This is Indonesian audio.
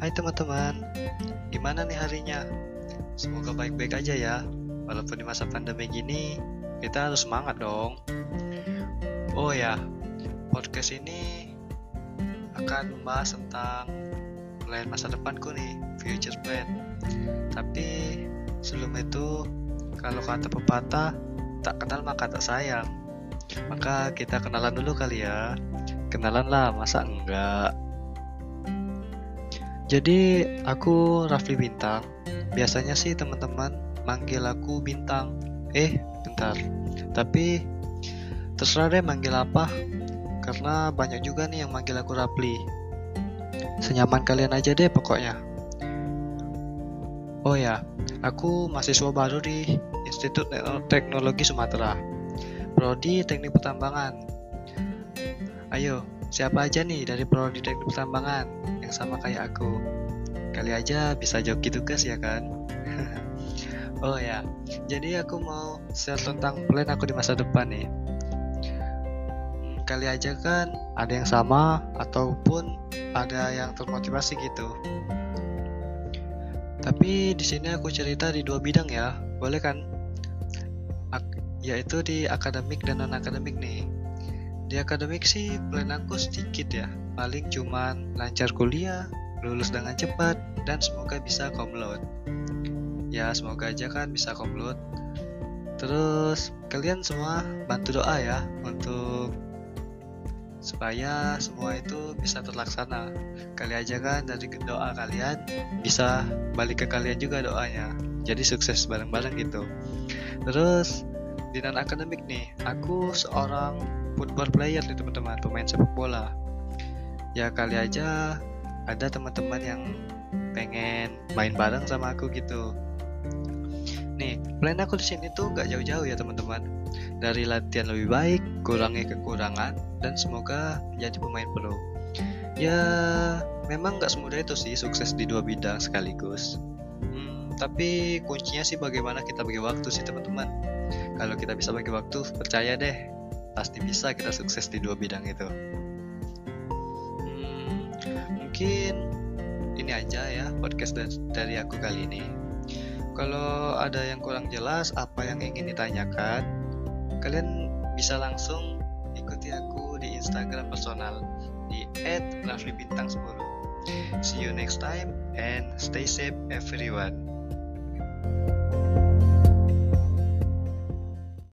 Hai teman-teman, gimana nih harinya? Semoga baik-baik aja ya. Walaupun di masa pandemi gini, kita harus semangat dong. Oh ya, podcast ini akan membahas tentang plan masa depanku nih, future plan. Tapi sebelum itu, kalau kata pepatah, tak kenal maka tak sayang. Maka kita kenalan dulu kali ya. Kenalan lah, masa enggak? Jadi aku Rafli Bintang. Biasanya sih teman-teman manggil aku Bintang. Eh, bentar. Tapi terserah deh manggil apa. Karena banyak juga nih yang manggil aku Rafli. Senyaman kalian aja deh pokoknya. Oh ya, aku mahasiswa baru di Institut Teknologi Sumatera. Prodi Teknik Pertambangan. Ayo, siapa aja nih dari Prodi Teknik Pertambangan yang sama kayak aku. Kali aja bisa joki tugas ya kan? oh ya, jadi aku mau share tentang plan aku di masa depan nih. Kali aja kan ada yang sama ataupun ada yang termotivasi gitu. Tapi di sini aku cerita di dua bidang ya, boleh kan? Ak yaitu di akademik dan non akademik nih. Di akademik sih plan aku sedikit ya, paling cuman lancar kuliah, lulus dengan cepat, dan semoga bisa komlot. Ya, semoga aja kan bisa komlot. Terus, kalian semua bantu doa ya untuk supaya semua itu bisa terlaksana. Kali aja kan dari doa kalian bisa balik ke kalian juga doanya. Jadi sukses bareng-bareng gitu. Terus di non akademik nih, aku seorang football player nih teman-teman, pemain sepak bola. Ya kali aja ada teman-teman yang pengen main bareng sama aku gitu. Nih, plan aku di sini tuh gak jauh-jauh ya teman-teman. Dari latihan lebih baik, kurangi kekurangan, dan semoga menjadi pemain pro. Ya, memang gak semudah itu sih sukses di dua bidang sekaligus. Hmm, tapi kuncinya sih bagaimana kita bagi waktu sih teman-teman. Kalau kita bisa bagi waktu, percaya deh, pasti bisa kita sukses di dua bidang itu. mungkin ini aja ya podcast dari aku kali ini. Kalau ada yang kurang jelas apa yang ingin ditanyakan, kalian bisa langsung ikuti aku di Instagram personal di @raflibintang10. See you next time and stay safe everyone.